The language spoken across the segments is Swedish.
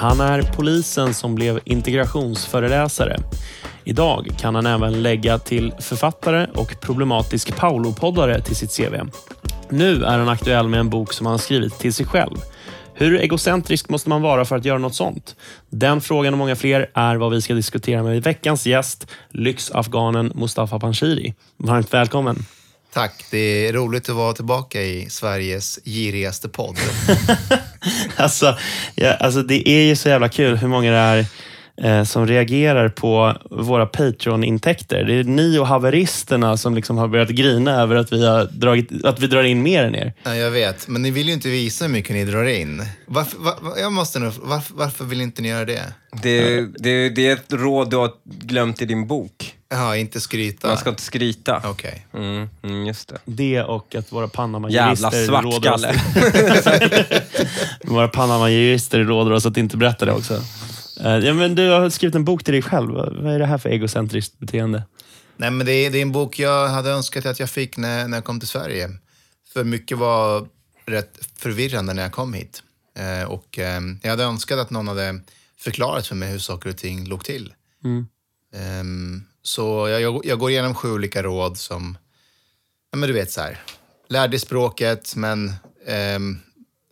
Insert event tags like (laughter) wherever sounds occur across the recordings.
Han är polisen som blev integrationsföreläsare. Idag kan han även lägga till författare och problematisk Paolo-poddare till sitt CV. Nu är han aktuell med en bok som han skrivit till sig själv. Hur egocentrisk måste man vara för att göra något sånt? Den frågan och många fler är vad vi ska diskutera med veckans gäst, lyxafghanen Mustafa Panshiri. Varmt välkommen. Tack. Det är roligt att vara tillbaka i Sveriges girigaste podd. (laughs) alltså, ja, alltså, det är ju så jävla kul hur många det är eh, som reagerar på våra Patreon-intäkter. Det är ni och haveristerna som liksom har börjat grina över att vi, har dragit, att vi drar in mer än er. Ja, jag vet, men ni vill ju inte visa hur mycket ni drar in. Varför, var, jag måste nog, varför, varför vill inte ni göra det? Det, det, det är ett råd du har glömt i din bok. Ja, inte skryta. Man ska inte skryta. Okej. Mm, mm, just det. Det och att våra Panama-jurister råder oss, (laughs) våra Panama-jurister råder oss att inte berätta det också. Eh, Ja, men du har skrivit en bok till dig själv. Vad är det här för egocentriskt beteende? Nej, men det är, det är en bok jag hade önskat att jag fick när, när jag kom till Sverige. För mycket var rätt förvirrande när jag kom hit. Eh, och eh, jag hade önskat att någon hade förklarat för mig hur saker och ting låg till. Ehm, så jag, jag, jag går igenom sju olika råd som, ja men du vet så här, lär dig språket men ehm,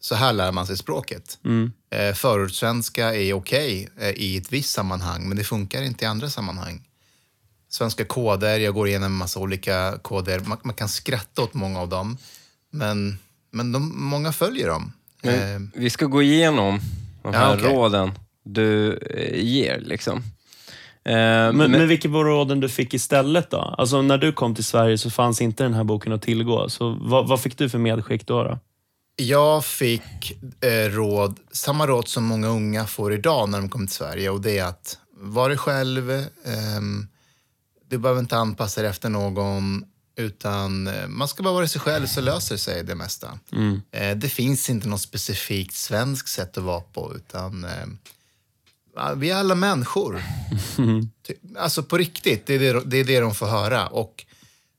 så här lär man sig språket. Mm. Eh, förortssvenska är okej eh, i ett visst sammanhang men det funkar inte i andra sammanhang. Svenska koder, jag går igenom en massa olika koder. Man, man kan skratta åt många av dem men, men de, många följer dem. Men Ehm, vi ska gå igenom de Ja, här okej. råden du eh, ger. Liksom. Eh, Men, men, men vilka var råden du fick istället då? Alltså när du kom till Sverige så fanns inte den här boken att tillgå. Så vad, vad fick du för medskick då? då? Jag fick eh, råd, samma råd som många unga får idag när de kommer till Sverige och det är att var dig själv, ehm, du behöver inte anpassa dig efter någon utan eh, man ska bara vara sig själv så löser sig det mesta. Eh, det finns inte något specifikt svenskt sätt att vara på utan eh, ja, vi är alla människor. (laughs) Alltså på riktigt, det är det, det är det de får höra och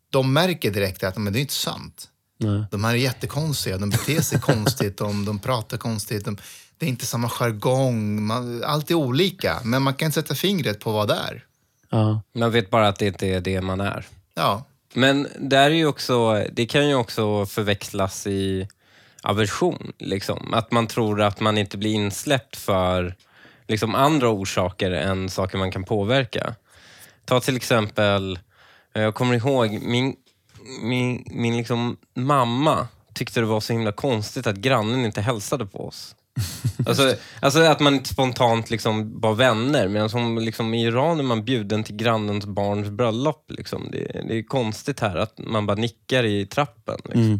de märker direkt att men det är inte sant. Nej. De här är jättekonstiga, de beter sig (laughs) konstigt, de, de pratar konstigt. De, det är inte samma jargong, man, allt är olika. Men man kan inte sätta fingret på vad det är. Ja. man vet bara att det inte är det man är. Ja, Men där är ju också, det kan ju också förväxlas i aversion. Liksom. Att man tror att man inte blir insläppt för liksom, andra orsaker än saker man kan påverka. Ta till exempel, eh, jag kommer ihåg min, min, min liksom, mamma tyckte det var så himla konstigt att grannen inte hälsade på oss. (laughs) Alltså, alltså att man inte spontant liksom var vänner, men som liksom i Iran är man bjuden till grannens barns bröllop. Liksom. Det, det är konstigt här att man bara nickar i trappen. Liksom. Eh,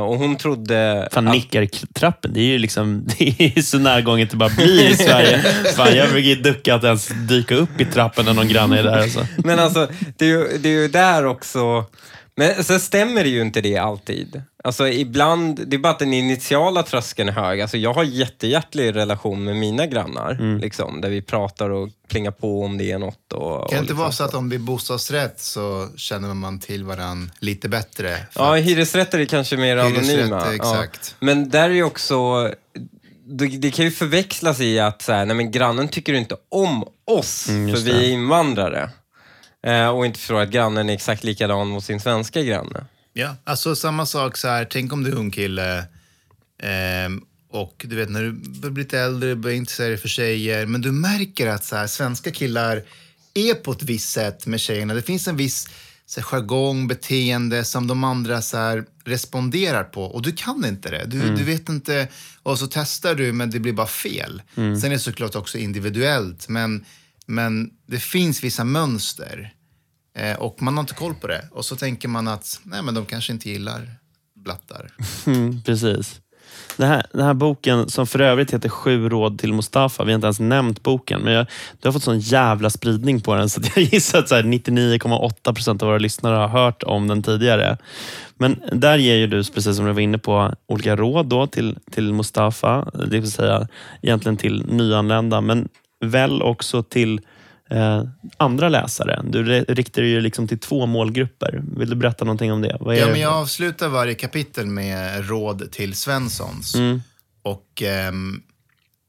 och hon trodde... Fan, att- nickartrappen, det är ju liksom, (laughs) det är så närgånget det bara blir i Sverige. (laughs) Fan, jag brukar ju ducka att ens dyka upp i trappen när någon granne är där. Alltså. Men alltså, det är, ju, det är ju där också... Men så stämmer det ju inte det alltid. Alltså ibland, det är bara att den initiala tröskeln är hög. Alltså jag har jättehjärtlig relation med mina grannar, liksom, där vi pratar och plingar på om det är något. Och, kan det inte liksom vara så att om det är bostadsrätt så känner man till varandra lite bättre? För Ja, att- hyresrätter är kanske mer anonyma. exakt. Ja. Men där är ju också... Det, det kan ju förväxlas i att så här, nej, men grannen tycker inte om oss, för just vi är invandrare. Eh, och inte förstår att grannen är exakt likadan mot sin svenska granne. Ja, alltså samma sak så här, tänk om du är ung kille ehm, och du vet när du börjar bli lite äldre, börjar intressera dig för tjejer, men du märker att så här, svenska killar är på ett visst sätt med tjejerna. Det finns en viss så här, jargong, beteende som de andra så här, responderar på och du kan inte det. Du, du vet inte, och så testar du men det blir bara fel. Sen är det såklart också individuellt, men, men det finns vissa mönster. Eh, och man har inte koll på det. Och så tänker man att nej, men de kanske inte gillar blattar. Mm, precis. Det här, den här boken, som för övrigt heter Sju råd till Mustafa. Vi har inte ens nämnt boken, men jag, du har fått sån jävla spridning på den så att jag gissar att 99,8 procent av våra lyssnare har hört om den tidigare. Men där ger ju du, precis som du var inne på, olika råd då till, till Mustafa. Det vill säga egentligen till nyanlända, men väl också till eh, andra läsare. Du riktar dig ju liksom till två målgrupper. Vill du berätta någonting om det? Ja, det? men jag avslutar varje kapitel med råd till Svenssons. Mm. Och ehm,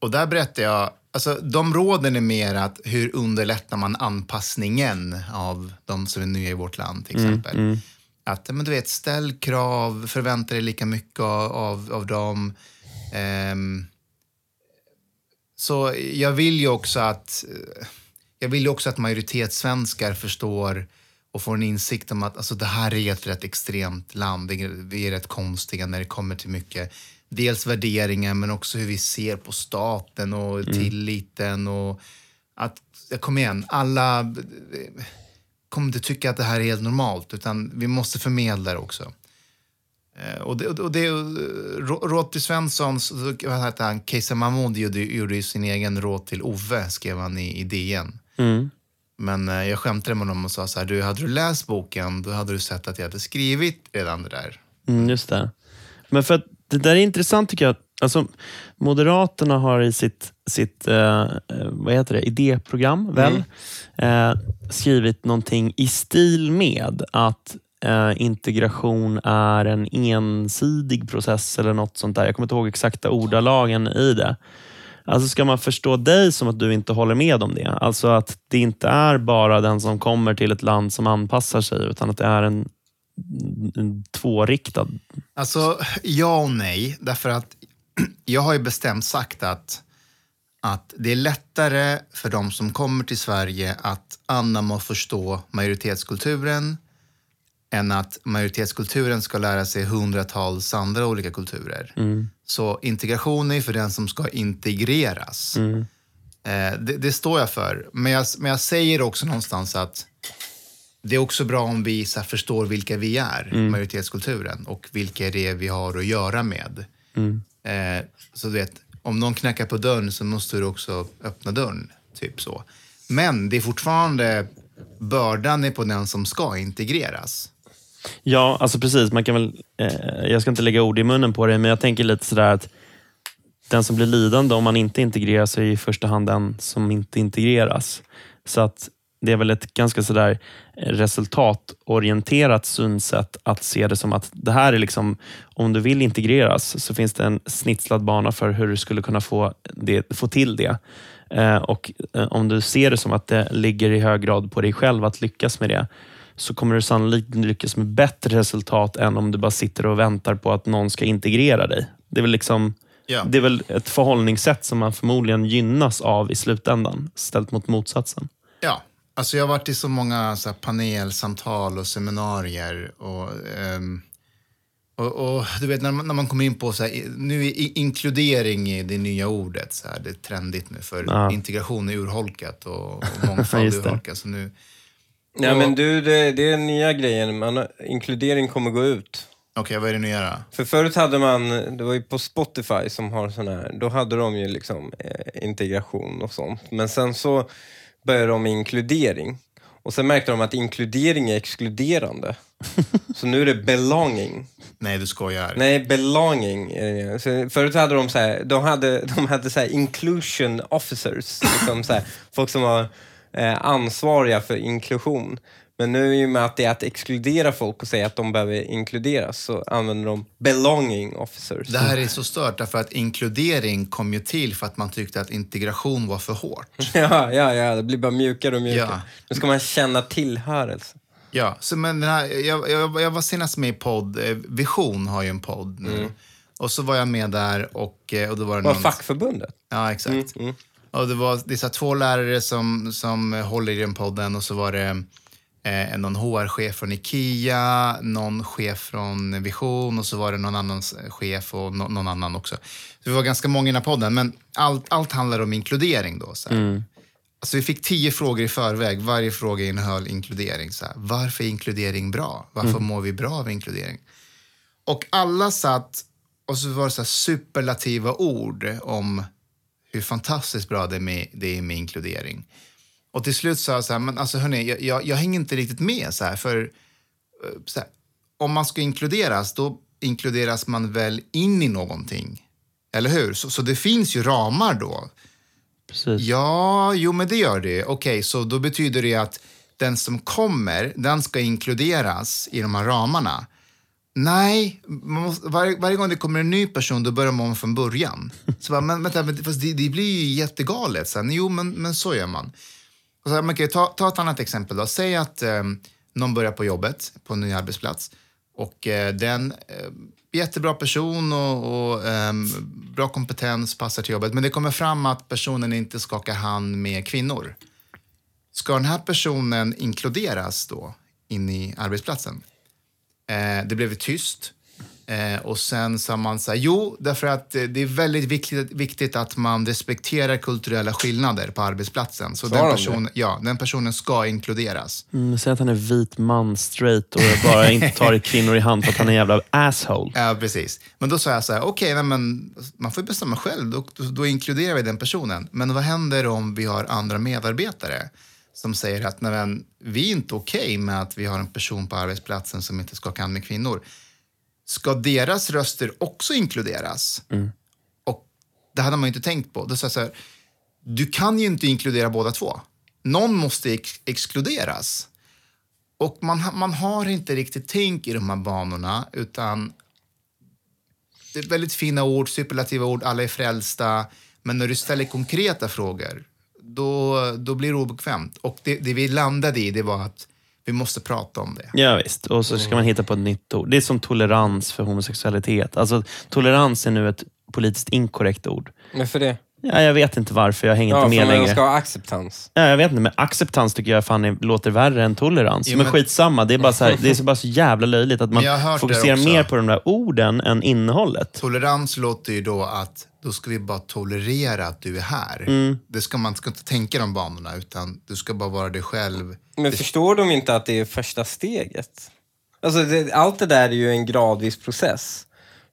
och där berättar jag, alltså de råden är mer att hur underlättar man anpassningen av de som är nya i vårt land till exempel. Att, men du vet, ställ krav, förvänta dig lika mycket av, av, dem. Ehm, så jag vill ju också att eh, jag vill ju också att majoritetssvenskar förstår och får en insikt om att alltså, det här är ett rätt extremt land. Vi är rätt konstiga när det kommer till mycket. Dels värderingar men också hur vi ser på staten och tilliten. Och att, kom igen, alla kommer inte tycka att det här är helt normalt utan vi måste förmedla det också. Eh, Och det, och det, råd till Svensson, så- vad heter han, Kejsar Mahmoud gjorde, gjorde ju sin egen råd till Ove, skrev han i, i DN. Mm. Men eh, jag skämtade med honom och sa så här, du, hade du läst boken, då hade du sett att jag hade skrivit redan det där. Mm, just det. Men för det där är intressant tycker jag. Alltså, Moderaterna har i sitt, sitt eh, eh, vad heter det, idéprogram väl, eh, skrivit någonting i stil med att eh, integration är en ensidig process eller något sånt där. Jag kommer inte ihåg exakta ordalagen i det. Alltså ska man förstå dig som att du inte håller med om det? Alltså att det inte är bara den som kommer till ett land som anpassar sig, utan att det är en, en tvåriktad Alltså, ja och nej. Därför att (clears throat) jag har ju bestämt sagt att, att det är lättare för de som kommer till Sverige att anamma och förstå majoritetskulturen än att majoritetskulturen ska lära sig hundratals andra olika kulturer. Så integration är för den som ska integreras. Eh, det, det står jag för. Men jag, men jag säger också någonstans att det är också bra om vi så här, förstår vilka vi är, majoritetskulturen, och vilka det är vi har att göra med. Eh, så du vet, om någon knackar på dörren så måste du också öppna dörren. Typ så. Men det är fortfarande, bördan är på den som ska integreras. Ja, alltså precis. Man kan väl, eh, jag ska inte lägga ord i munnen på det, men jag tänker lite sådär att den som blir lidande om man inte integreras är i första hand den som inte integreras. Så att det är väl ett ganska sådär eh, resultatorienterat synsätt att se det som att det här är liksom, om du vill integreras så finns det en snitslad bana för hur du skulle kunna få, det, få till det. Eh, och eh, om du ser det som att det ligger i hög grad på dig själv att lyckas med det, så kommer du sannolikt lyckas med bättre resultat än om du bara sitter och väntar på att någon ska integrera dig. Det är väl, liksom, Ja. det är väl ett förhållningssätt som man förmodligen gynnas av i slutändan, ställt mot motsatsen. Ja, alltså jag har varit i så många så panelsamtal och seminarier. Och, ehm, och, och du vet, när man, när man kommer in på så här, i- nu är i- inkludering är det nya ordet. Så här, det är trendigt nu, för Ja. integration är urholkat och, och (laughs) mångfald är urholkat. Så nu, Ja, Och- men du, det, det är den nya grejen. Man, inkludering kommer gå ut. Okej, vad är det nya då? För förut hade man, det var ju på Spotify som har sån här, då hade de ju liksom eh, integration och sånt. Men sen så började de med inkludering. Och sen märkte de att inkludering är exkluderande. (laughs) så nu är det belonging. Nej, du skojar. Nej, belonging. Så förut hade de så här, de hade, de hade så här inclusion officers. Liksom så här, folk som var ansvariga för inklusion. Men nu i och med att det är att exkludera folk och säga att de behöver inkluderas så använder de belonging officers. Det här är så stört, därför att inkludering kom ju till för att man tyckte att integration var för hårt. (laughs) Ja, ja, ja, det blir bara mjukare och mjukare. Ja. Nu ska man känna tillhörelse. Ja, så men den här, jag, jag, jag var senast med i podd, eh, Vision har ju en podd nu. Och så var jag med där och, eh, och då var det Vad någon... fackförbundet? Ja, exakt. Mm. Och det var det är två lärare som, som håller i den podden och så var det eh, någon HR-chef från Ikea, någon chef från Vision och så var det någon annan chef och no, någon annan också. Så vi var ganska många i den här podden, men allt, allt handlar om inkludering då. Så här. Alltså vi fick tio frågor i förväg. Varje fråga innehöll inkludering. Så här. Varför är inkludering bra? Varför mår vi bra av inkludering? Och alla satt och så var det så superlativa ord om hur fantastiskt bra det är med, det är med inkludering. Och till slut sa jag så här, men alltså hörni, jag, jag, jag hänger inte riktigt med så här, för eh, så här, om man ska inkluderas, då inkluderas man väl in i någonting. Eller hur? Så, så det finns ju ramar då. Precis. Ja, jo men det gör det. Okej, så då betyder det att den som kommer, den ska inkluderas i de här ramarna. Nej, man måste, varje, varje gång det kommer en ny person då börjar man om från början. Så bara, men vänta, men, fast det, det blir ju jättegalet. Så här, jo, men, men så gör man. Och så här, okay, ta, ta ett annat exempel. Då. Säg att eh, någon börjar på jobbet på en ny arbetsplats och eh, den eh, jättebra person och, och eh, bra kompetens, passar till jobbet. Men det kommer fram att personen inte skakar hand med kvinnor. Ska den här personen inkluderas då in i arbetsplatsen? Eh, det blev tyst. Eh, och sen sa man så här, jo, därför att eh, det är väldigt viktigt, viktigt att man respekterar kulturella skillnader på arbetsplatsen. Så den, de person, ja, den personen ska inkluderas. Mm, säg att han är vit man, straight och bara inte tar (laughs) kvinnor i hand för att han är en jävla asshole. Ja, precis. Men då sa jag så här, okej, men man får ju bestämma själv. Då, då, då inkluderar vi den personen. Men vad händer om vi har andra medarbetare som säger att nej, men, vi är inte okej med att vi har en person på arbetsplatsen som inte ska hand med kvinnor. Ska deras röster också inkluderas? Och det hade man ju inte tänkt på. Då sa jag så här, du kan ju inte inkludera båda två. Någon måste ex- exkluderas. Och man, man har inte riktigt tänk i de här banorna, utan det är väldigt fina ord, superlativa ord, alla är frälsta. Men när du ställer konkreta frågor, då, då blir det obekvämt. Och det, det vi landade i, det var att vi måste prata om det. Ja, visst. Och så ska man hitta på ett nytt ord. Det är som tolerans för homosexualitet. Alltså, tolerans är nu ett politiskt inkorrekt ord. Men för det? Ja, jag vet inte varför, jag hänger Ja, inte för med man längre. ska ha acceptans. Ja, jag vet inte, men acceptans tycker jag fan är, låter värre än tolerans. Jo, men, men- skitsamma, det är, bara så här, det är bara så jävla löjligt att man fokuserar mer på de där orden än innehållet. Tolerans låter ju då att då ska vi bara tolerera att du är här. Det ska man ska inte tänka de banorna, utan du ska bara vara dig själv. Men förstår de inte att det är första steget? Alltså, det, allt det där är ju en gradvis process.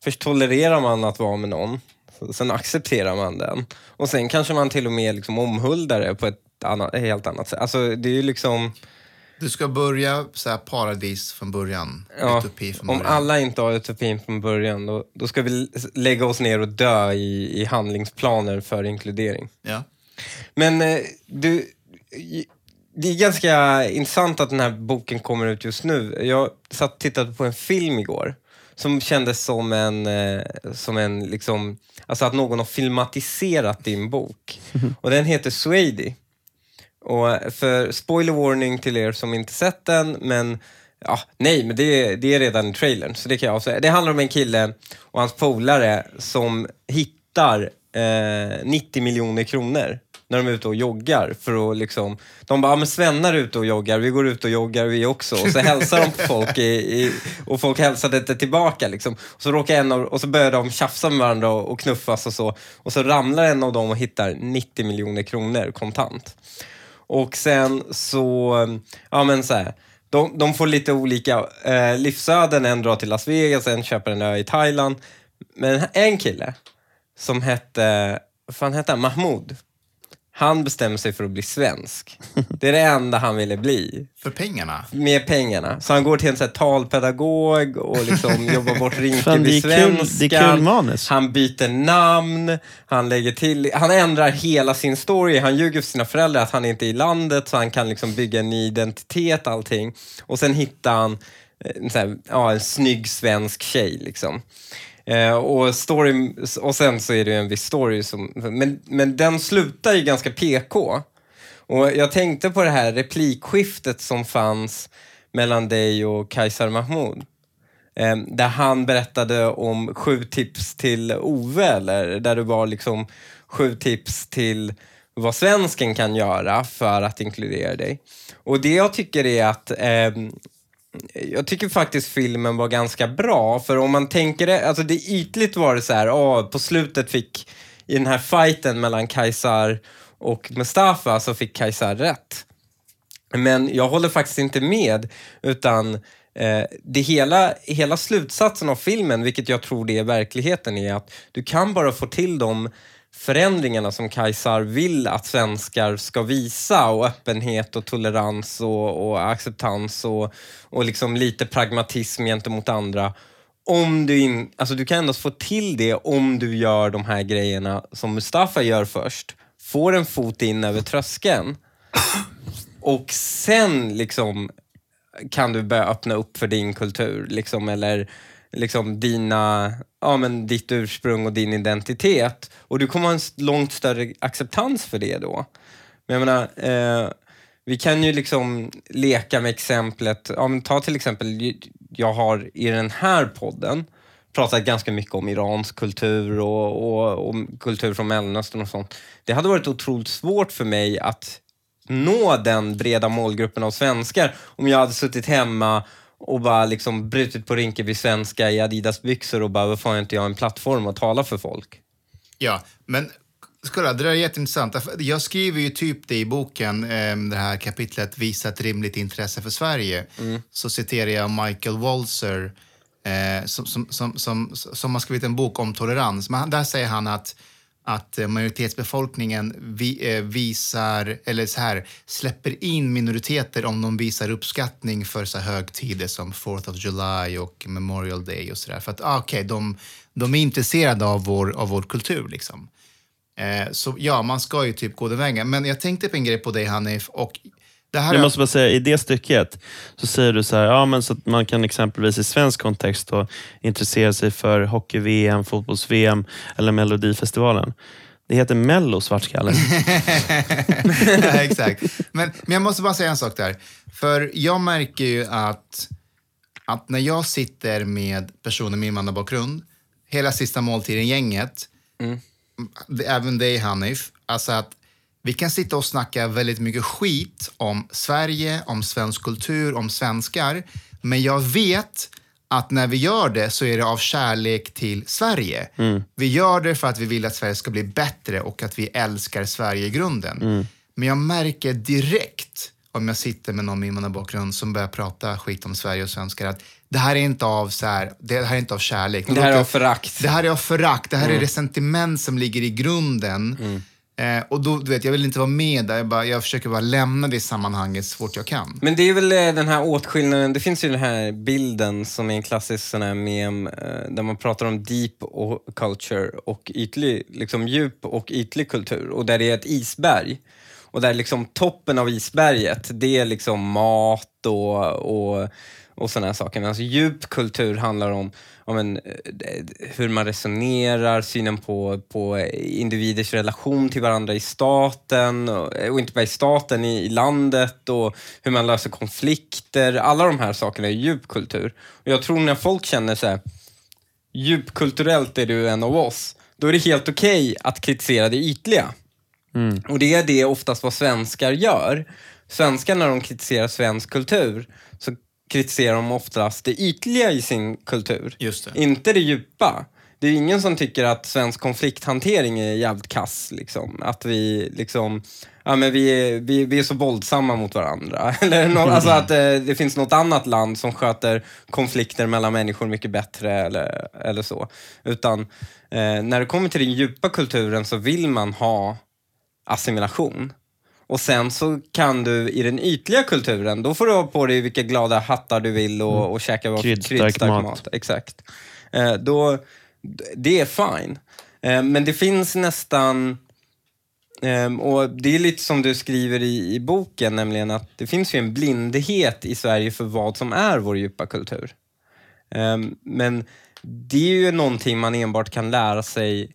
Först tolererar man att vara med någon, sen accepterar man den. Och sen kanske man till och med liksom omhuldar det på ett annat, helt annat sätt. Alltså, det är ju liksom... Du ska börja så här paradis från början, Ja, utopi från om början. alla inte har utopin från början, då, då ska vi lägga oss ner och dö i, i handlingsplaner för inkludering. Ja. Men eh, du, det är ganska intressant att den här boken kommer ut just nu. Jag satt och tittade på en film igår som kändes som en, eh, som en liksom, alltså att någon har filmatiserat din bok. (laughs) Och den heter Swady. Och för spoiler warning till er som inte sett den, men ja, nej, men det, det är redan i trailern, så det kan jag avslöja. Det handlar om en kille och hans polare som hittar eh, 90 miljoner kronor när de är ute och joggar. För att liksom, de bara, ja, men svennar är ute och joggar, vi går ut och joggar vi också. Och så hälsar de på folk i, i, och folk hälsade inte tillbaka. Liksom. Och, så råkar en av, och så börjar de tjafsa med varandra och, och knuffas och så. Och så ramlar en av dem och hittar 90 miljoner kronor kontant. Och sen så, ja men så här, de, de får lite olika eh, livsöden. En drar till Las Vegas, en köper en ö i Thailand. Men en kille som hette, vad fan hette han? Mahmoud. Han bestämmer sig för att bli svensk. Det är det enda han ville bli. För pengarna. Med pengarna. Så han går till en så här talpedagog och liksom (laughs) jobbar bort Fan, det, Rinkeby är kul, det är kul manus. han byter namn, han lägger till, han ändrar hela sin story. Han ljuger för sina föräldrar att han inte är i landet så han kan liksom bygga en ny identitet, allting. Och sen hittar han eh, en, så här, ja, en snygg svensk tjej. Liksom. Eh, och, story, och sen så är det ju en viss story, som, men, men den slutar ju ganska PK. Och jag tänkte på det här replikskiftet som fanns mellan dig och Kaisar Mahmoud. Eh, där han berättade om sju tips till Ove, eller där det var liksom sju tips till vad svensken kan göra för att inkludera dig. Och det jag tycker är att eh, jag tycker faktiskt filmen var ganska bra, för om man tänker det, alltså det ytligt var det så här, oh, på slutet fick, i den här fighten mellan Kaisar och Mustafa så fick Kaisar rätt. Men jag håller faktiskt inte med, utan eh, det hela, hela slutsatsen av filmen, vilket jag tror det är verkligheten, är att du kan bara få till dem förändringarna som Kajsar vill att svenskar ska visa och öppenhet och tolerans och, och acceptans och, och liksom lite pragmatism gentemot andra. Om du, in, alltså du kan endast få till det om du gör de här grejerna som Mustafa gör först. Får en fot in över tröskeln och sen liksom kan du börja öppna upp för din kultur. Liksom, eller liksom dina, ja, men ditt ursprung och din identitet. Och du kommer ha en långt större acceptans för det då. Men jag menar, eh, vi kan ju liksom leka med exemplet, ja, men ta till exempel, jag har i den här podden pratat ganska mycket om Irans kultur och, och, och kultur från Mellanöstern och sånt. Det hade varit otroligt svårt för mig att nå den breda målgruppen av svenskar om jag hade suttit hemma och bara liksom brutit på Rinkeby svenska i Adidas-byxor och bara, varför har inte jag en plattform att tala för folk? Ja, men kolla, det där är jätteintressant. Jag skriver ju typ det i boken, eh, det här kapitlet Visa ett rimligt intresse för Sverige. Så citerar jag Michael Walzer eh, som, som, som, som, som har skrivit en bok om tolerans. Men där säger han att att eh, majoritetsbefolkningen vi, eh, visar, eller så här, släpper in minoriteter om de visar uppskattning för så högtider som 4th of July och Memorial Day och sådär. För att ah, okej, de, de är intresserade av vår, av vår kultur liksom. Eh, så ja, man ska ju typ gå den vägen. Men jag tänkte på en grej på dig Hanif och det här Jag måste bara säga, i det stycket så säger du så här, ja men så att man kan exempelvis i svensk kontext då, intressera sig för hockey-VM, fotbolls-VM eller Melodifestivalen. Det heter Mello, svartskalle. (laughs) Ja, Exakt. Men, men jag måste bara säga en sak där. För jag märker ju att, att när jag sitter med personer med invandrarbakgrund, hela sista måltiden-gänget, det- även dig Hanif, alltså att vi kan sitta och snacka väldigt mycket skit om Sverige, om svensk kultur, om svenskar. Men jag vet att när vi gör det så är det av kärlek till Sverige. Vi gör det för att vi vill att Sverige ska bli bättre och att vi älskar Sverige i grunden. Men jag märker direkt om jag sitter med någon med invandrarbakgrund som börjar prata skit om Sverige och svenskar att det här är inte av, så här, det här är inte av kärlek. Det här är av förakt. Det här är av förakt, det här är resentiment som ligger i grunden. Eh, och då, du vet, jag vill inte vara med där, jag, bara, jag försöker bara lämna det sammanhanget så fort jag kan. Men det är väl eh, den här åtskillnaden, det finns ju den här bilden som är en klassisk sån här mem eh, där man pratar om deep och culture och ytlig, liksom djup och ytlig kultur och där det är ett isberg. Och där liksom toppen av isberget, det är liksom mat och, och, och sådana här saker. Men alltså djup kultur handlar om, om en, eh, hur man resonerar, synen på, på individers relation till varandra i staten och, och inte bara i staten, i, i landet och hur man löser konflikter. Alla de här sakerna är djup kultur. Och jag tror när folk känner här, djupkulturellt är du en av oss, då är det helt okej att kritisera det ytliga. Och det är det oftast vad svenskar gör. Svenskar när de kritiserar svensk kultur kritiserar de oftast det ytliga i sin kultur. Just det. Inte det djupa. Det är ingen som tycker att svensk konflikthantering är jävligt kass. Liksom. Att vi liksom, ja men vi är, vi, vi är så våldsamma mot varandra. (laughs) Eller nå, alltså att eh, det finns något annat land som sköter konflikter mellan människor mycket bättre eller, eller så. Utan eh, när det kommer till den djupa kulturen så vill man ha assimilation. Och sen så kan du i den ytliga kulturen, då får du ha på dig vilka glada hattar du vill och, och käka vad- Kryddstark mat. Exakt. Eh, då, det är fine. Eh, men det finns nästan, ehm, och det är lite som du skriver i, i boken, nämligen att det finns ju en blindhet i Sverige för vad som är vår djupa kultur. Ehm, men det är ju någonting man enbart kan lära sig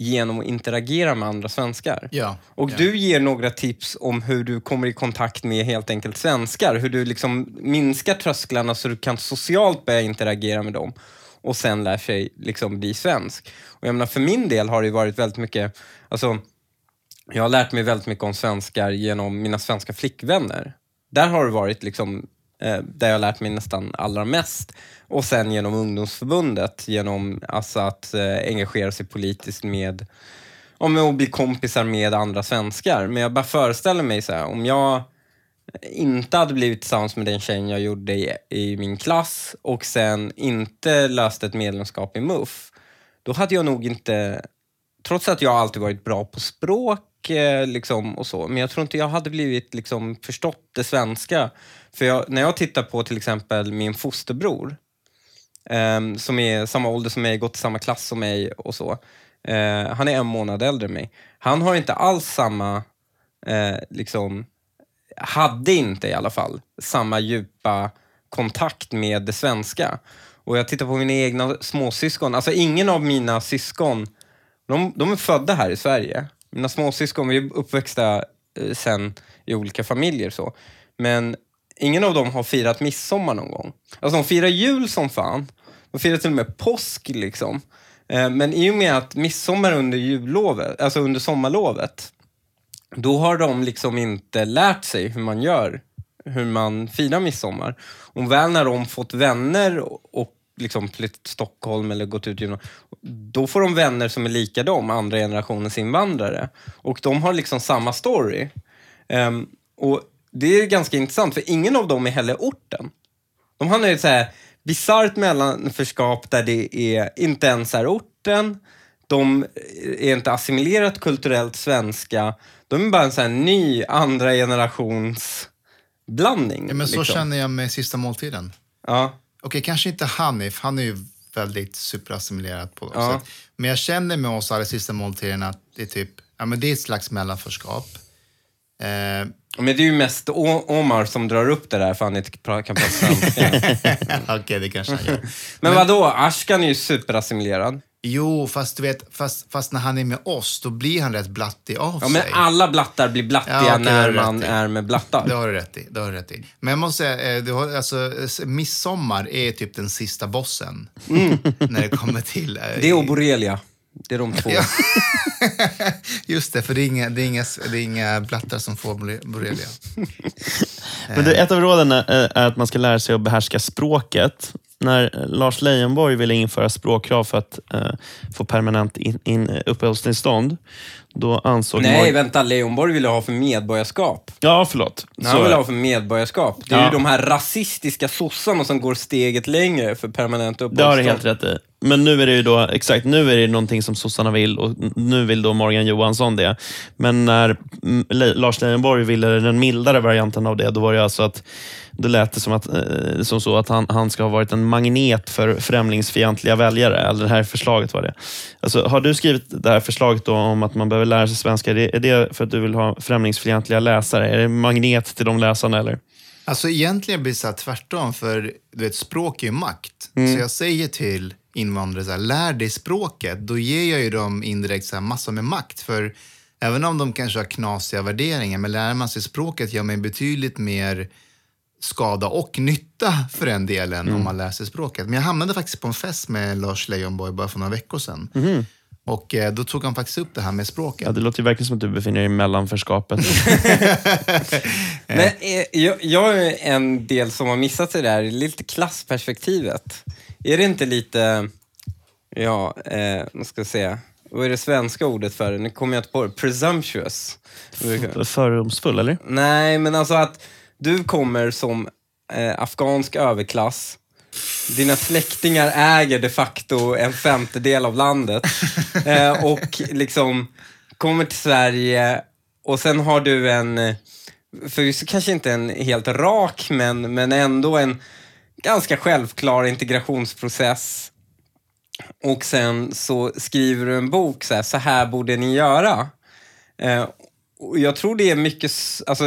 genom att interagera med andra svenskar. Ja, Och ja. du ger några tips om hur du kommer i kontakt med helt enkelt svenskar. Hur du liksom minskar trösklarna så du kan socialt börja interagera med dem och sen lär sig liksom bli svensk. Och jag menar, för min del har det varit väldigt mycket, alltså, jag har lärt mig väldigt mycket om svenskar genom mina svenska flickvänner. Där har det varit liksom, Eh, där jag har lärt mig nästan allra mest. Och sen genom ungdomsförbundet, genom alltså att eh, engagera sig politiskt med om att bli kompisar med andra svenskar. Men jag bara föreställer mig så här, om jag inte hade blivit tillsammans med den tjejen jag gjorde i, i min klass och sen inte löst ett medlemskap i MUF, då hade jag nog inte, trots att jag alltid varit bra på språk eh, liksom, och så, men jag tror inte jag hade blivit liksom, förstått det svenska. För jag, när jag tittar på till exempel min fosterbror, eh, som är samma ålder som mig, gått i samma klass som mig och så. Eh, han är en månad äldre än mig. Han har inte alls samma, eh, liksom, hade inte i alla fall, samma djupa kontakt med det svenska. Och jag tittar på mina egna småsyskon. Alltså ingen av mina syskon, de, de är födda här i Sverige. Mina småsyskon, vi är uppväxta eh, sen i olika familjer. så. Men ingen av dem har firat midsommar någon gång. Alltså de firar jul som fan. De firar till och med påsk liksom. Eh, men i och med att midsommar under jullovet, alltså under sommarlovet, då har de liksom inte lärt sig hur man gör, hur man firar midsommar. Och väl när de fått vänner och liksom flytt till Stockholm eller gått ut gymnasiet då får de vänner som är lika dem, andra generationens invandrare. Och de har liksom samma story. Um, och det är ganska intressant, för ingen av dem är heller orten. De hamnar i ett så här bisarrt mellanförskap där det är inte ens är orten, de är inte assimilerat kulturellt svenska, de är bara en så här ny andra generations blandning. Ja, men så liksom. känner jag med Sista måltiden. Ja. Okej, kanske inte Hanif. Han är ju väldigt superassimilerad på något Ja. sätt. Men jag känner med oss alla Sista måltiden att det är typ, ja men det är ett slags mellanförskap. Eh, Men det är ju mest O- Omar som drar upp det där för han inte kan prata svenska. (laughs) Okej, det kanske han gör. Men vadå, Ashkan är ju superassimilerad. Jo, fast du vet, fast, fast när han är med oss, då blir han rätt blattig av Ja, men sig. alla blattar blir blattiga Ja, när man i. är med blattar. Det har du rätt i. Det har du rätt i. Men jag måste säga, eh, du har, alltså, midsommar är typ den sista bossen. (laughs) När det kommer till... eh, Det och borrelia. Det är de två. Ja. (laughs) Just det, för det är inga, det är inga, det är inga blattar som får borre- borrelia. (laughs) Men det, ett av råden är, är att man ska lära sig att behärska språket. När Lars Leijonborg ville införa språkkrav för att eh, få permanent in, in, uppehållstillstånd, då ansåg Nej, Morgan- vänta. Leonborg ville ha för medborgarskap. Ja, förlåt. Han Så- vill ha för medborgarskap. Det är Ja. ju de här rasistiska sossarna som går steget längre för permanent Det har uppehållstillstånd. du helt rätt i. Men nu är det ju då, exakt, nu är det någonting som sossarna vill och nu vill då Morgan Johansson det. Men när mm, Lars Leijonborg ville den mildare varianten av det, då var det alltså att det lät det som, att, eh, som så att han, han ska ha varit en magnet för främlingsfientliga väljare. Eller det här förslaget var det. Alltså, har du skrivit det här förslaget då om att man behöver lära sig svenska? Är det, för att du vill ha främlingsfientliga läsare? Är det magnet till de läsarna? Eller? Alltså egentligen blir det så tvärtom, för du vet, språk är ju makt. Så jag säger till invandrare, så här, lär dig språket. Då ger jag ju dem indirekt så här, massor med makt. För även om de kanske har knasiga värderingar, men lär man sig språket gör man betydligt mer skada och nytta för den delen om man lär sig språket. Men jag hamnade faktiskt på en fest med Lars Leijonborg bara för några veckor sedan. Och eh, då tog han faktiskt upp det här med språket. Ja, det låter ju verkligen som att du befinner dig i mellanförskapet. (laughs) (laughs) Men eh, jag, jag är en del som har missat det där, lite klassperspektivet. Är det inte lite, ja, eh, vad ska jag säga, vad är det svenska ordet för det? Nu kommer jag inte på det. Presumptuous. Fördomsfull, eller? Nej, men alltså att du kommer som eh, afghansk överklass. Dina släktingar äger de facto en femtedel av landet. (laughs) Eh, och liksom kommer till Sverige och sen har du en, förvisso kanske inte en helt rak, men, men ändå en ganska självklar integrationsprocess. Och sen så skriver du en bok, så här, så här borde ni göra. Eh, och jag tror det är mycket, alltså,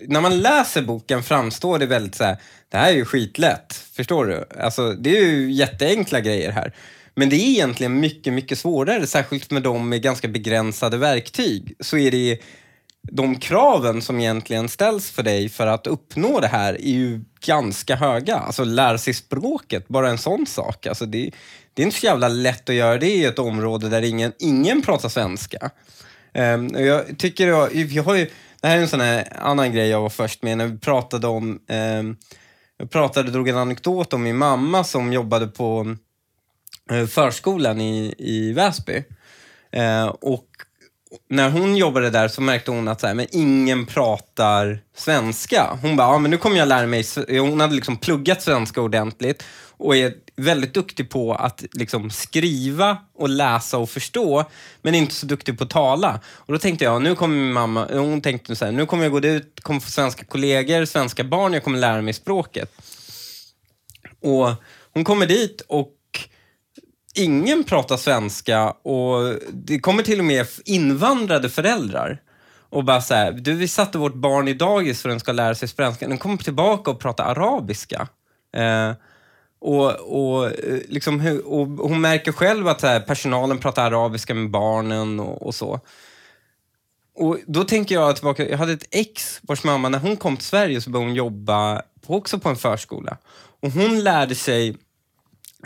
när man läser boken framstår det väldigt så här, det här är ju skitlätt, förstår du? Alltså, det är ju jätteenkla grejer här. Men det är egentligen mycket, mycket svårare, särskilt med de med ganska begränsade verktyg. Så är det de kraven som egentligen ställs för dig för att uppnå det här är ju ganska höga. Alltså lära sig språket, bara en sån sak. Alltså, det, det är inte så jävla lätt att göra det i ett område där ingen, ingen pratar svenska. Um, jag tycker jag, jag har ju, det här är en sån här annan grej jag var först med när vi pratade om, um, jag pratade, drog en anekdot om min mamma som jobbade på eh, förskolan i, i Väsby. Eh, och när hon jobbade där så märkte hon att så här, men ingen pratar svenska. Hon bara, ja, men nu kommer jag lära mig. Hon hade liksom pluggat svenska ordentligt och är väldigt duktig på att liksom skriva och läsa och förstå, men inte så duktig på att tala. Och då tänkte jag, nu kommer min mamma, hon tänkte så här, nu kommer jag gå ut, kommer få svenska kollegor, svenska barn, jag kommer lära mig språket. Och hon kommer dit och ingen pratar svenska och det kommer till och med invandrade föräldrar och bara så här, du vi satte vårt barn i dagis för att den ska lära sig svenska. Den kommer tillbaka och pratar arabiska. Eh, och, och, eh, liksom, och hon märker själv att här, personalen pratar arabiska med barnen och, och så. Och då tänker jag tillbaka, jag hade ett ex vars mamma, när hon kom till Sverige så började hon jobba på, också på en förskola. Och hon lärde sig,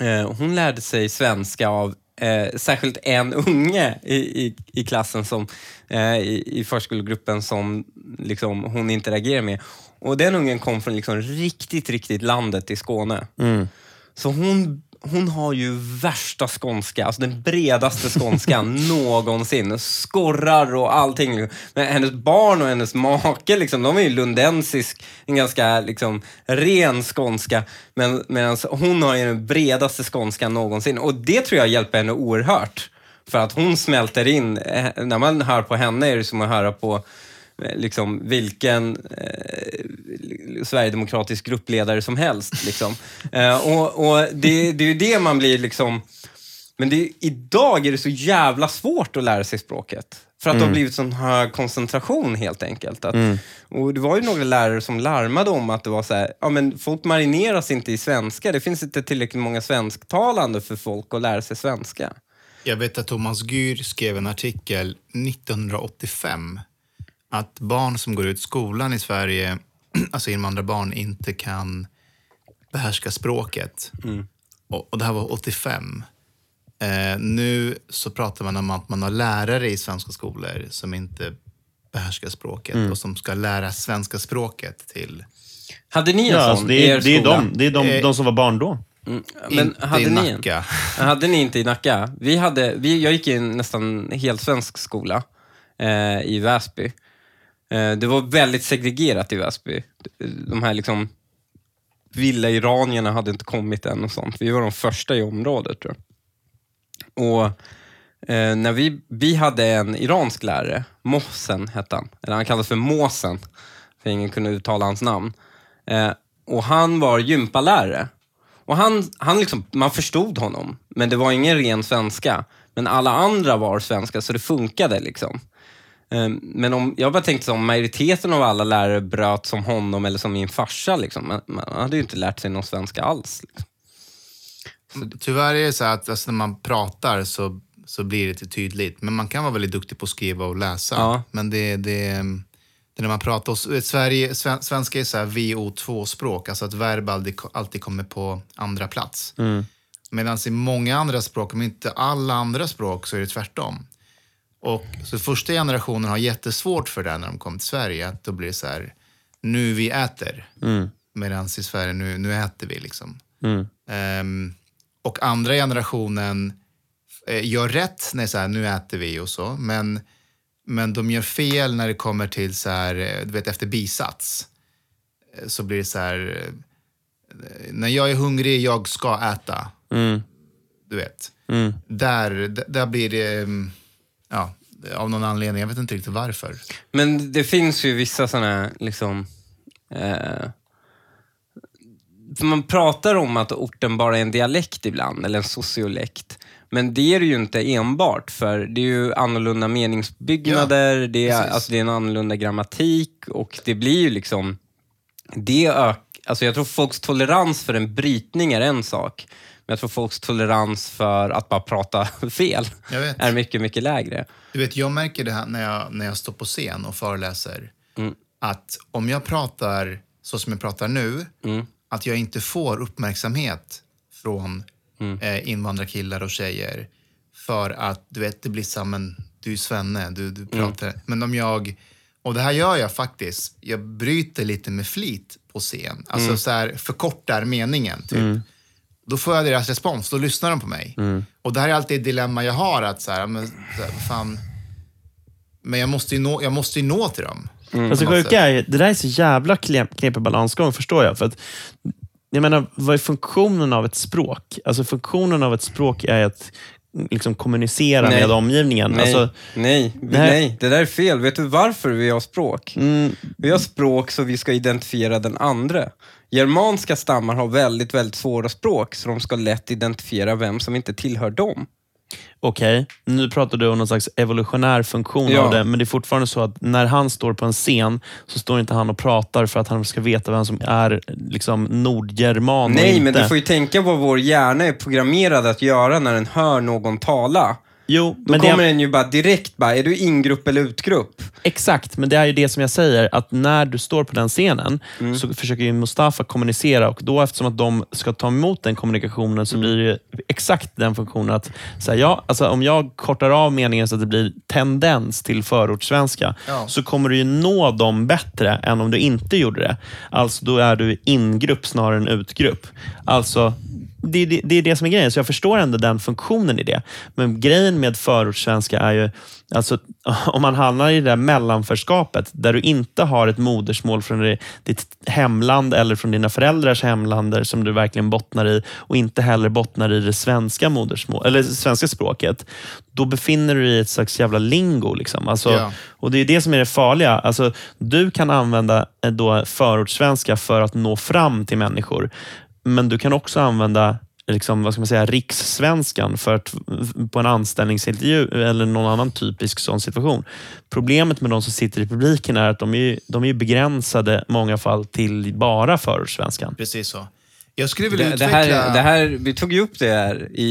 eh, hon lärde sig svenska av eh, särskilt en unge i, i, i klassen, som, eh, i, i förskolegruppen som liksom, hon interagerar med. Och den ungen kom från liksom riktigt, riktigt landet i Skåne. Så hon, hon har ju värsta skånska, alltså den bredaste skånskan (laughs) någonsin. Skorrar och allting. Men hennes barn och hennes make, liksom, de är ju lundensisk, en ganska liksom, ren skånska. Men medan hon har ju den bredaste skånskan någonsin. Och det tror jag hjälper henne oerhört. För att hon smälter in, eh, när man hör på henne är det som att höra på liksom, vilken eh, sverigedemokratisk gruppledare som helst. Liksom. (laughs) Eh, och och det, det är ju det man blir liksom... Men det, idag är det så jävla svårt att lära sig språket. För att det har blivit sån hög koncentration helt enkelt. Att, och det var ju några lärare som larmade om att det var så här, ja men folk marineras inte i svenska. Det finns inte tillräckligt många svensktalande för folk att lära sig svenska. Jag vet att Thomas Gyr skrev en artikel 1985 att barn som går ut skolan i Sverige, (clears throat) alltså invandrarbarn, inte kan behärska språket. Och, och det här var 85. Eh, nu så pratar man om att man har lärare i svenska skolor som inte behärskar språket och som ska lära svenska språket till... Hade ni en Ja, sån alltså, det, i er är, det är, skola? de, det är de, Eh, de som var barn då. Mm, Men inte hade i ni en? Nacka. Hade ni inte i Nacka? Vi hade, vi, jag gick i en nästan helt svensk skola eh, i Väsby. Eh, det var väldigt segregerat i Väsby. De här liksom villa-iranierna hade inte kommit än och sånt. Vi var de första i området tror jag. Och eh, när vi, vi hade en iransk lärare, Mohsen hette han. Eller han kallades för Måsen, för ingen kunde uttala hans namn. Eh, och han var gympalärare. Och han, han liksom, man förstod honom, men det var ingen ren svenska. Men alla andra var svenska, så det funkade. liksom. Eh, Men om, jag bara tänkte som majoriteten av alla lärare bröt som honom eller som min farsa. Liksom. Man, man hade ju inte lärt sig någon svenska alls. Liksom. Tyvärr är det så att alltså, när man pratar så, så blir det inte tydligt. Men man kan vara väldigt duktig på att skriva och läsa. Ja. Men det, det, det är när man pratar... Och, Sverige, sven, svenska är så här VO2-språk, alltså att verb alltid, alltid kommer på andra plats. Medan i många andra språk, om inte alla andra språk, så är det tvärtom. Och så första generationen har jättesvårt för det när de kommer till Sverige. Att då blir det så här, nu vi äter. Medan i Sverige, nu, nu äter vi liksom. Ehm, och andra generationen eh, gör rätt när det är så här, nu äter vi och så. Men, men de gör fel när det kommer till så här, eh, du vet efter bisats. Eh, Så blir det så här, eh, när jag är hungrig, jag ska äta. Du vet. Där, d- där blir det, mm, ja, av någon anledning, jag vet inte riktigt varför. Men det finns ju vissa sådana liksom... Eh, man pratar om att orten bara är en dialekt ibland, eller en sociolekt. Men det är det ju inte enbart, för det är ju annorlunda meningsbyggnader, det, är, alltså det är en annorlunda grammatik och det blir ju liksom... Det ök, alltså jag tror folks tolerans för en brytning är en sak, men jag tror folks tolerans för att bara prata (laughs) fel är mycket, mycket lägre. Du vet, jag märker det här när jag, när jag står på scen och föreläser. Att om jag pratar så som jag pratar nu, att jag inte får uppmärksamhet från eh, invandrarkillar och tjejer. För att du vet, det blir så här, men du är svenne, du, du pratar. Men om jag, och det här gör jag faktiskt, jag bryter lite med flit på scen. Alltså så här, förkortar meningen typ. Då får jag deras respons, då lyssnar de på mig. Och det här är alltid ett dilemma jag har, att så här, men, så här, fan, men jag måste ju nå, jag måste ju nå till dem. På något sjuka är, det där är så jävla knep- knepig balansgång, förstår jag. För att, jag menar, vad är funktionen av ett språk? Alltså funktionen av ett språk är att liksom, kommunicera Nej. med omgivningen. Nej, Alltså, nej, Nej. nej, det där är fel. Vet du varför vi har språk? mm, Vi har språk så vi ska identifiera den andra. Germanska stammar har väldigt, väldigt svåra språk, så de ska lätt identifiera vem som inte tillhör dem. Okej, nu pratar du om någon slags evolutionär funktion Ja. av det, men det är fortfarande så att när han står på en scen så står inte han och pratar för att han ska veta vem som är liksom nordgerman Nej, men du får ju tänka vad vår hjärna är programmerad att göra när den hör någon tala. Jo, Då men kommer det, den ju bara direkt bara, är du ingrupp eller utgrupp? exakt, men det är ju det som jag säger, att när du står på den scenen Mm. så försöker ju Mustafa kommunicera och då eftersom att de ska ta emot den kommunikationen Mm. så blir det ju exakt den funktionen att säga, ja, alltså, om jag kortar av meningen så att det blir tendens till förortssvenska Ja. så kommer du ju nå dem bättre än om du inte gjorde det. Alltså då är du ingrupp snarare än utgrupp. Alltså det, är det, det är det som är grejen, så jag förstår ändå den funktionen i det. Men grejen med förortssvenska är ju, alltså, (laughs) om man hamnar i det där mellanförskapet, där du inte har ett modersmål från ditt hemland eller från dina föräldrars hemländer som du verkligen bottnar i och inte heller bottnar i det svenska modersmål, eller svenska språket, då befinner du dig i ett slags jävla lingo. Liksom. Alltså, Ja. och Det är det som är det farliga. Alltså, du kan använda eh, då förortssvenska för att nå fram till människor. Men du kan också använda liksom, vad ska man säga, rikssvenskan för att, på en anställningsintervju eller någon annan typisk sån situation. Problemet med de som sitter i publiken är att de är, de är begränsade i många fall till bara förortssvenskan. Precis så. Jag skulle vilja Det, det, utveckla... här, det här, vi tog ju upp det här i,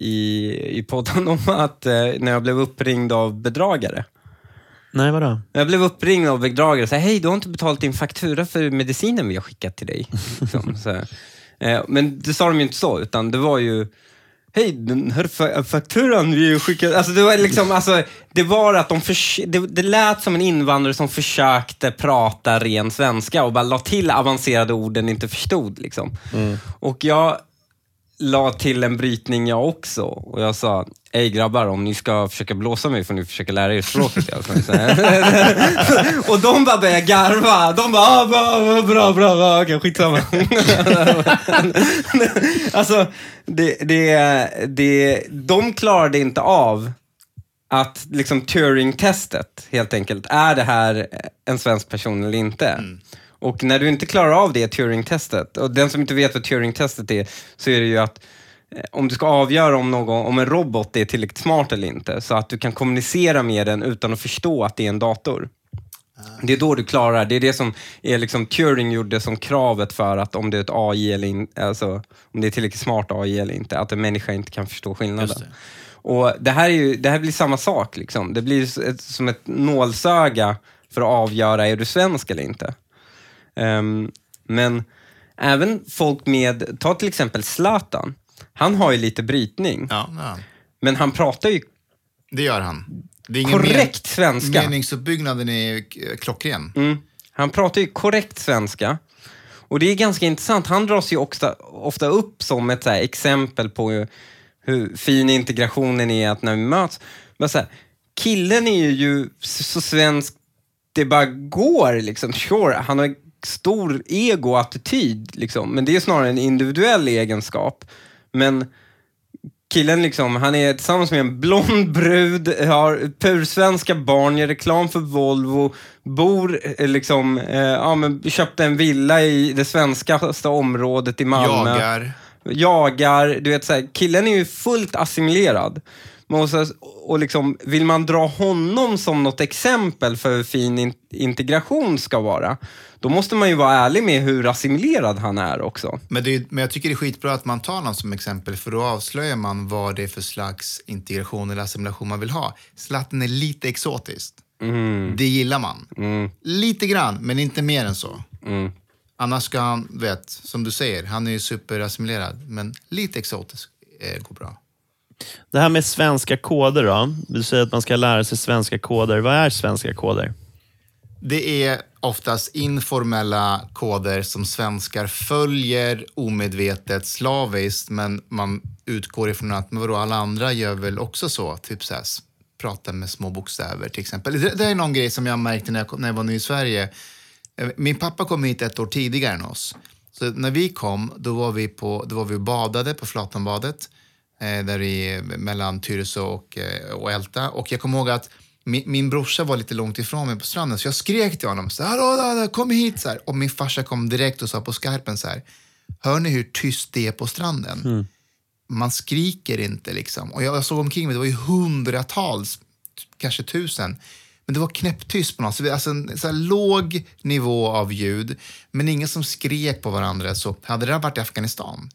i, i podden om att eh, när jag blev uppringd av bedragare. Nej, vadå? Jag blev uppringd av bedragare och sa, hej du har inte betalat din faktura för medicinen vi har skickat till dig. (laughs) Liksom, så här. Eh, Men det sa de ju inte så, utan det var ju, hej den här fa- fakturan vi har skickat... Alltså det var liksom, alltså, det var att de förs- det, det lät som en invandrare som försökte prata ren svenska och bara la till avancerade ord den inte förstod. Liksom. Och jag la till en brytning jag också och jag sa, Ej grabbar, om ni ska försöka blåsa mig får ni försöka lära er språket. i (laughs) och de bara började garva. De bara, ah, bra, bra, bra, bra, okej skitsamma. (laughs) alltså, det, det, det, de klarade inte av att liksom Turing-testet helt enkelt, är det här en svensk person eller inte? Mm. Och när du inte klarar av det Turing-testet, och den som inte vet vad Turing-testet är, så är det ju att eh, om du ska avgöra om, någon, om en robot är tillräckligt smart eller inte, så att du kan kommunicera med den utan att förstå att det är en dator. Det är då du klarar, det är det som är liksom Turing gjorde som kravet för att om det är ett AI eller inte, alltså om det är tillräckligt smart AI eller inte, att en människa inte kan förstå skillnaden. Det. Och det här, är ju, det här blir samma sak. Liksom. Det blir ett, som ett nålsöga för att avgöra, är du svensk eller inte? Ehm, men även folk med, ta till exempel Zlatan. Han har ju lite brytning, Ja, ja. men han pratar ju Det gör han. Det är ingen korrekt svenska. Meningsuppbyggnaden är eh, klockren. Mm. Han pratar ju korrekt svenska. Och det är ganska intressant. Han dras ju ofta, ofta upp som ett här, exempel på hur, hur fin integrationen är att när vi möts. Men så här, killen är ju så, så svensk det bara går. Liksom. Sure, han har stor ego och attityd, liksom. men det är snarare en individuell egenskap. Men killen liksom, han är tillsammans med en blond brud, har pursvenska barn, gör reklam för Volvo, bor eh, liksom, eh, ja men köpte en villa i det svenskaste området i Malmö. Jagar. Jagar, du vet såhär, killen är ju fullt assimilerad. Så, och liksom, vill man dra honom som något exempel för hur fin in, integration ska vara, då måste man ju vara ärlig med hur assimilerad han är också. Men, det men jag tycker det är skitbra att man tar någon som exempel för då avslöjar man vad det är för slags integration eller assimilation man vill ha. Zlatan är lite exotiskt. Det gillar man. Lite grann, men inte mer än så. Annars ska han, vet, som du säger, han är ju superassimilerad, men lite exotisk eh, går bra. Det här med svenska koder då. Du säger att man ska lära sig svenska koder. Vad är svenska koder? Det är oftast informella koder som svenskar följer omedvetet slaviskt, men man utgår ifrån att men vadå, alla andra gör väl också så. Typ så här, prata med små bokstäver till exempel. Det, det är någon grej som jag märkte när jag, kom, när jag var ny i Sverige. Eh, min pappa kom hit ett år tidigare än oss. Så när vi kom, då var vi, på, då var vi och badade på Flatanbadet eh, där i, mellan Tyresö och, eh, och Älta. Och jag kommer ihåg att min, min brorsa var lite långt ifrån mig på stranden så jag skrek till honom så här, kom hit så här. Och min farsa kom direkt och sa på skarpen så här, hör ni hur tyst det är på stranden? man skriker inte liksom. Och jag såg omkring mig, det var ju hundratals, kanske tusen. Men det var knäpptyst på något sätt. Alltså en så låg nivå av ljud, men ingen som skrek på varandra. Så hade det varit i Afghanistan,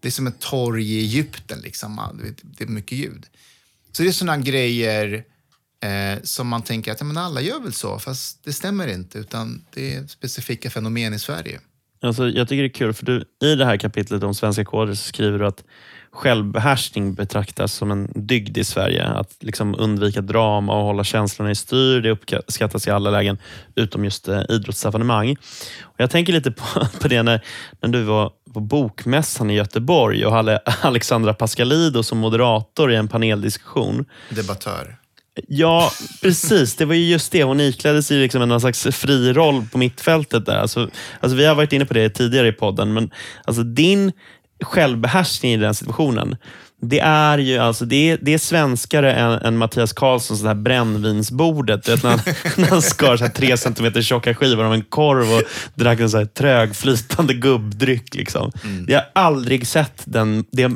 det är som ett torg i Egypten. Liksom. Det är mycket ljud. Så det är sådana grejer eh, som man tänker att ja, men alla gör väl så, fast det stämmer inte. Utan det är specifika fenomen i Sverige. Alltså, jag tycker det är kul, för du, i det här kapitlet om svenska koder så skriver du att självbehärskning betraktas som en dygd i Sverige. Att liksom undvika drama och hålla känslorna i styr, det uppskattas i alla lägen, utom just eh, idrottsevenemang. Och jag tänker lite på, (laughs) på det när, när du var på Bokmässan i Göteborg och hade Alexandra Pascalido som moderator i en paneldiskussion. Debattör. Ja, precis. Det var ju just det. Hon iklädde sig liksom en slags fri roll på mittfältet. där. Alltså, alltså, vi har varit inne på det tidigare i podden, men alltså, din självbehärskning i den situationen, det är ju alltså, det är, det är svenskare än, än Mattias Karlssons här brännvinsbordet. Vet, när, han, (laughs) när han skar så här tre centimeter tjocka skivor av en korv och drack en så här trögflytande gubbdryck. Liksom. Jag har aldrig sett den, det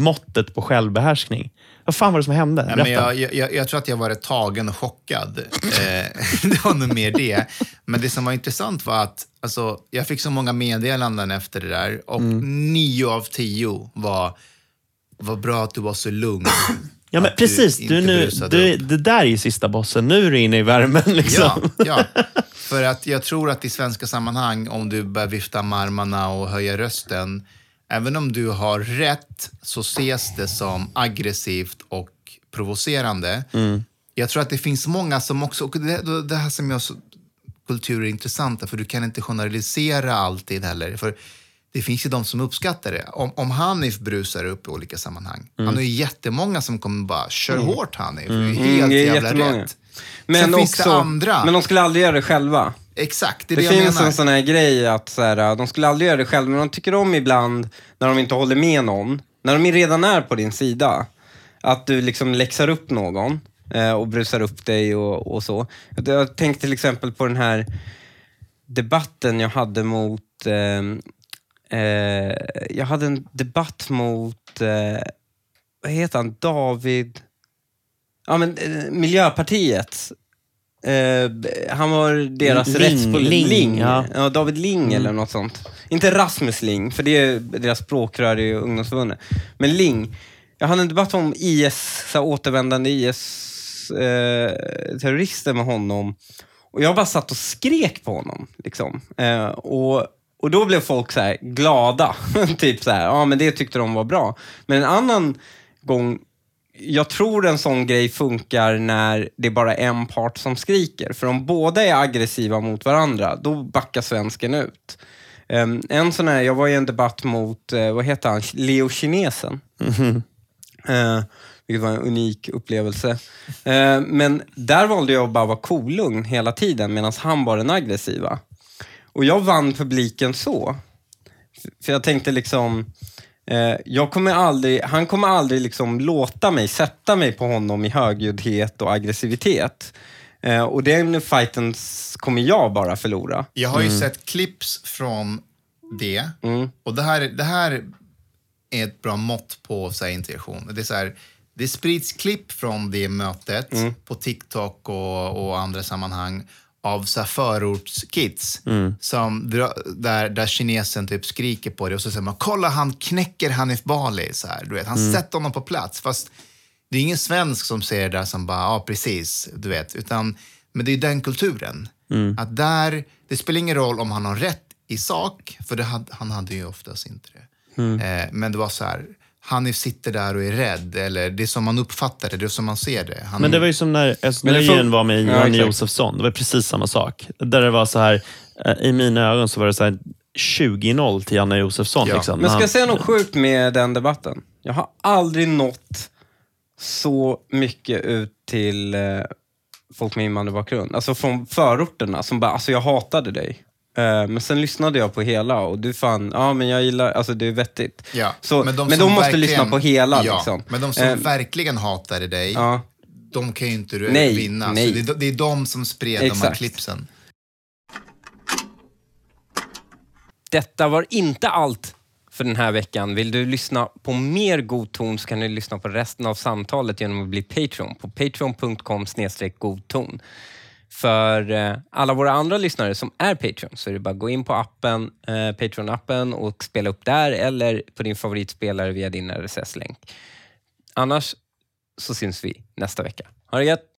måttet på självbehärskning. Vad fan var det som hände? Ja, men jag, jag, jag tror att jag var tagen och chockad. Eh, (laughs) det var nog mer det. Men det som var intressant var att alltså, jag fick så många meddelanden efter det där och Mm. nio av tio var vad bra att du var så lugn. (clears throat) Ja, men precis. inte Du, nu, du, det där är ju sista bossen. Nu är du inne i värmen. Liksom. Ja, ja, (laughs) för att jag tror att i svenska sammanhang, om du börjar vifta med armarna och höja rösten, även om du har rätt så ses det som aggressivt och provocerande. Jag tror att det finns många som också, och det, det här som jag så, kultur är intressanta, för du kan inte generalisera alltid heller. För det finns ju de som uppskattar det. Om, om Hanif brusar upp i olika sammanhang, han har ju jättemånga som kommer bara, kör hårt Hanif, det är helt Mm, det är jävla jättemånga. rätt. Men Sen finns också, det andra. Men de skulle aldrig göra det själva. Exakt, det är Det, det, jag finns menar. en sån här grej att så här, de skulle aldrig göra det själva, men de tycker om ibland när de inte håller med någon, när de redan är på din sida, att du liksom läxar upp någon eh, och brusar upp dig och, och så. Jag, jag tänkte till exempel på den här debatten jag hade mot... Eh, eh, jag hade en debatt mot, eh, vad heter han, David... Ja men eh, Miljöpartiet. Eh, han var deras Ling. Ling, Ling, ja. ja. David Ling eller något sånt. Inte Rasmus Ling, för det är deras språkrör i ungdomsförbundet. Men Ling. Jag hade en debatt om IS, så återvändande IS-terrorister med honom. Och jag bara satt och skrek på honom. Liksom. Eh, och, och då blev folk så här glada. (laughs) typ så här, ja men det tyckte de var bra. Men en annan gång, jag tror en sån grej funkar när det är bara en part som skriker. För om båda är aggressiva mot varandra, då backar svensken ut. Um, en sån här, jag var i en debatt mot, eh, vad heter han, Leo Kinesen. Eh, vilket var en unik upplevelse. Eh, men där valde jag att bara vara kolugn hela tiden medan han var den aggressiva. Och jag vann publiken så. För jag tänkte liksom, jag kommer aldrig, han kommer aldrig liksom låta mig sätta mig på honom i högljuddhet och aggressivitet. Eh, och den fighten kommer jag bara förlora. Jag har ju sett clips från det. Mm. Och det här, det här är ett bra mått på så här, integration. Det, är så här, det sprids klipp från det mötet Mm. på TikTok och, och andra sammanhang av så här förortskids som dra, där, där kinesen typ skriker på det och så säger man kolla han knäcker Hanif Bali. Så här, du vet. Han sätter honom på plats. Fast det är ingen svensk som säger det där som bara, ja precis, du vet. Utan, men det är den kulturen. Att där, det spelar ingen roll om han har rätt i sak, för det hade, han hade ju oftast inte det. Eh, men det var så här, Hanif sitter där och är rädd, eller det är som man uppfattar det, det är som man ser det. Han, Men det var ju som när Özz var med Ja, Janne exakt. Josefsson. Det var precis samma sak. Där det var så här, eh, i mina ögon så var det så här 20-0 till Janne Josefsson. Ja. Liksom, Men ska han- jag säga något sjukt med den debatten? Jag har aldrig nått så mycket ut till eh, folk med invandrarbakgrund. Alltså från förorterna som bara, alltså jag hatade dig. Eh, men sen lyssnade jag på hela och du fan, ja men jag gillar, alltså det är vettigt. Ja, Så, men de de, som måste lyssna på hela ja, liksom. Men de som Eh, verkligen hatade dig, ja. de kan ju inte du Nej, vinna. nej. Så det, är- det är de som spred de här Exakt. klippsen. Detta var inte allt för den här veckan. Vill du lyssna på mer god ton så kan du lyssna på resten av samtalet genom att bli Patreon på patreon.com godton. För eh, alla våra andra lyssnare som är Patreon så är det bara att gå in på appen, eh, Patreon-appen och spela upp där eller på din favoritspelare via din RSS-länk. Annars så syns vi nästa vecka. Ha det gött!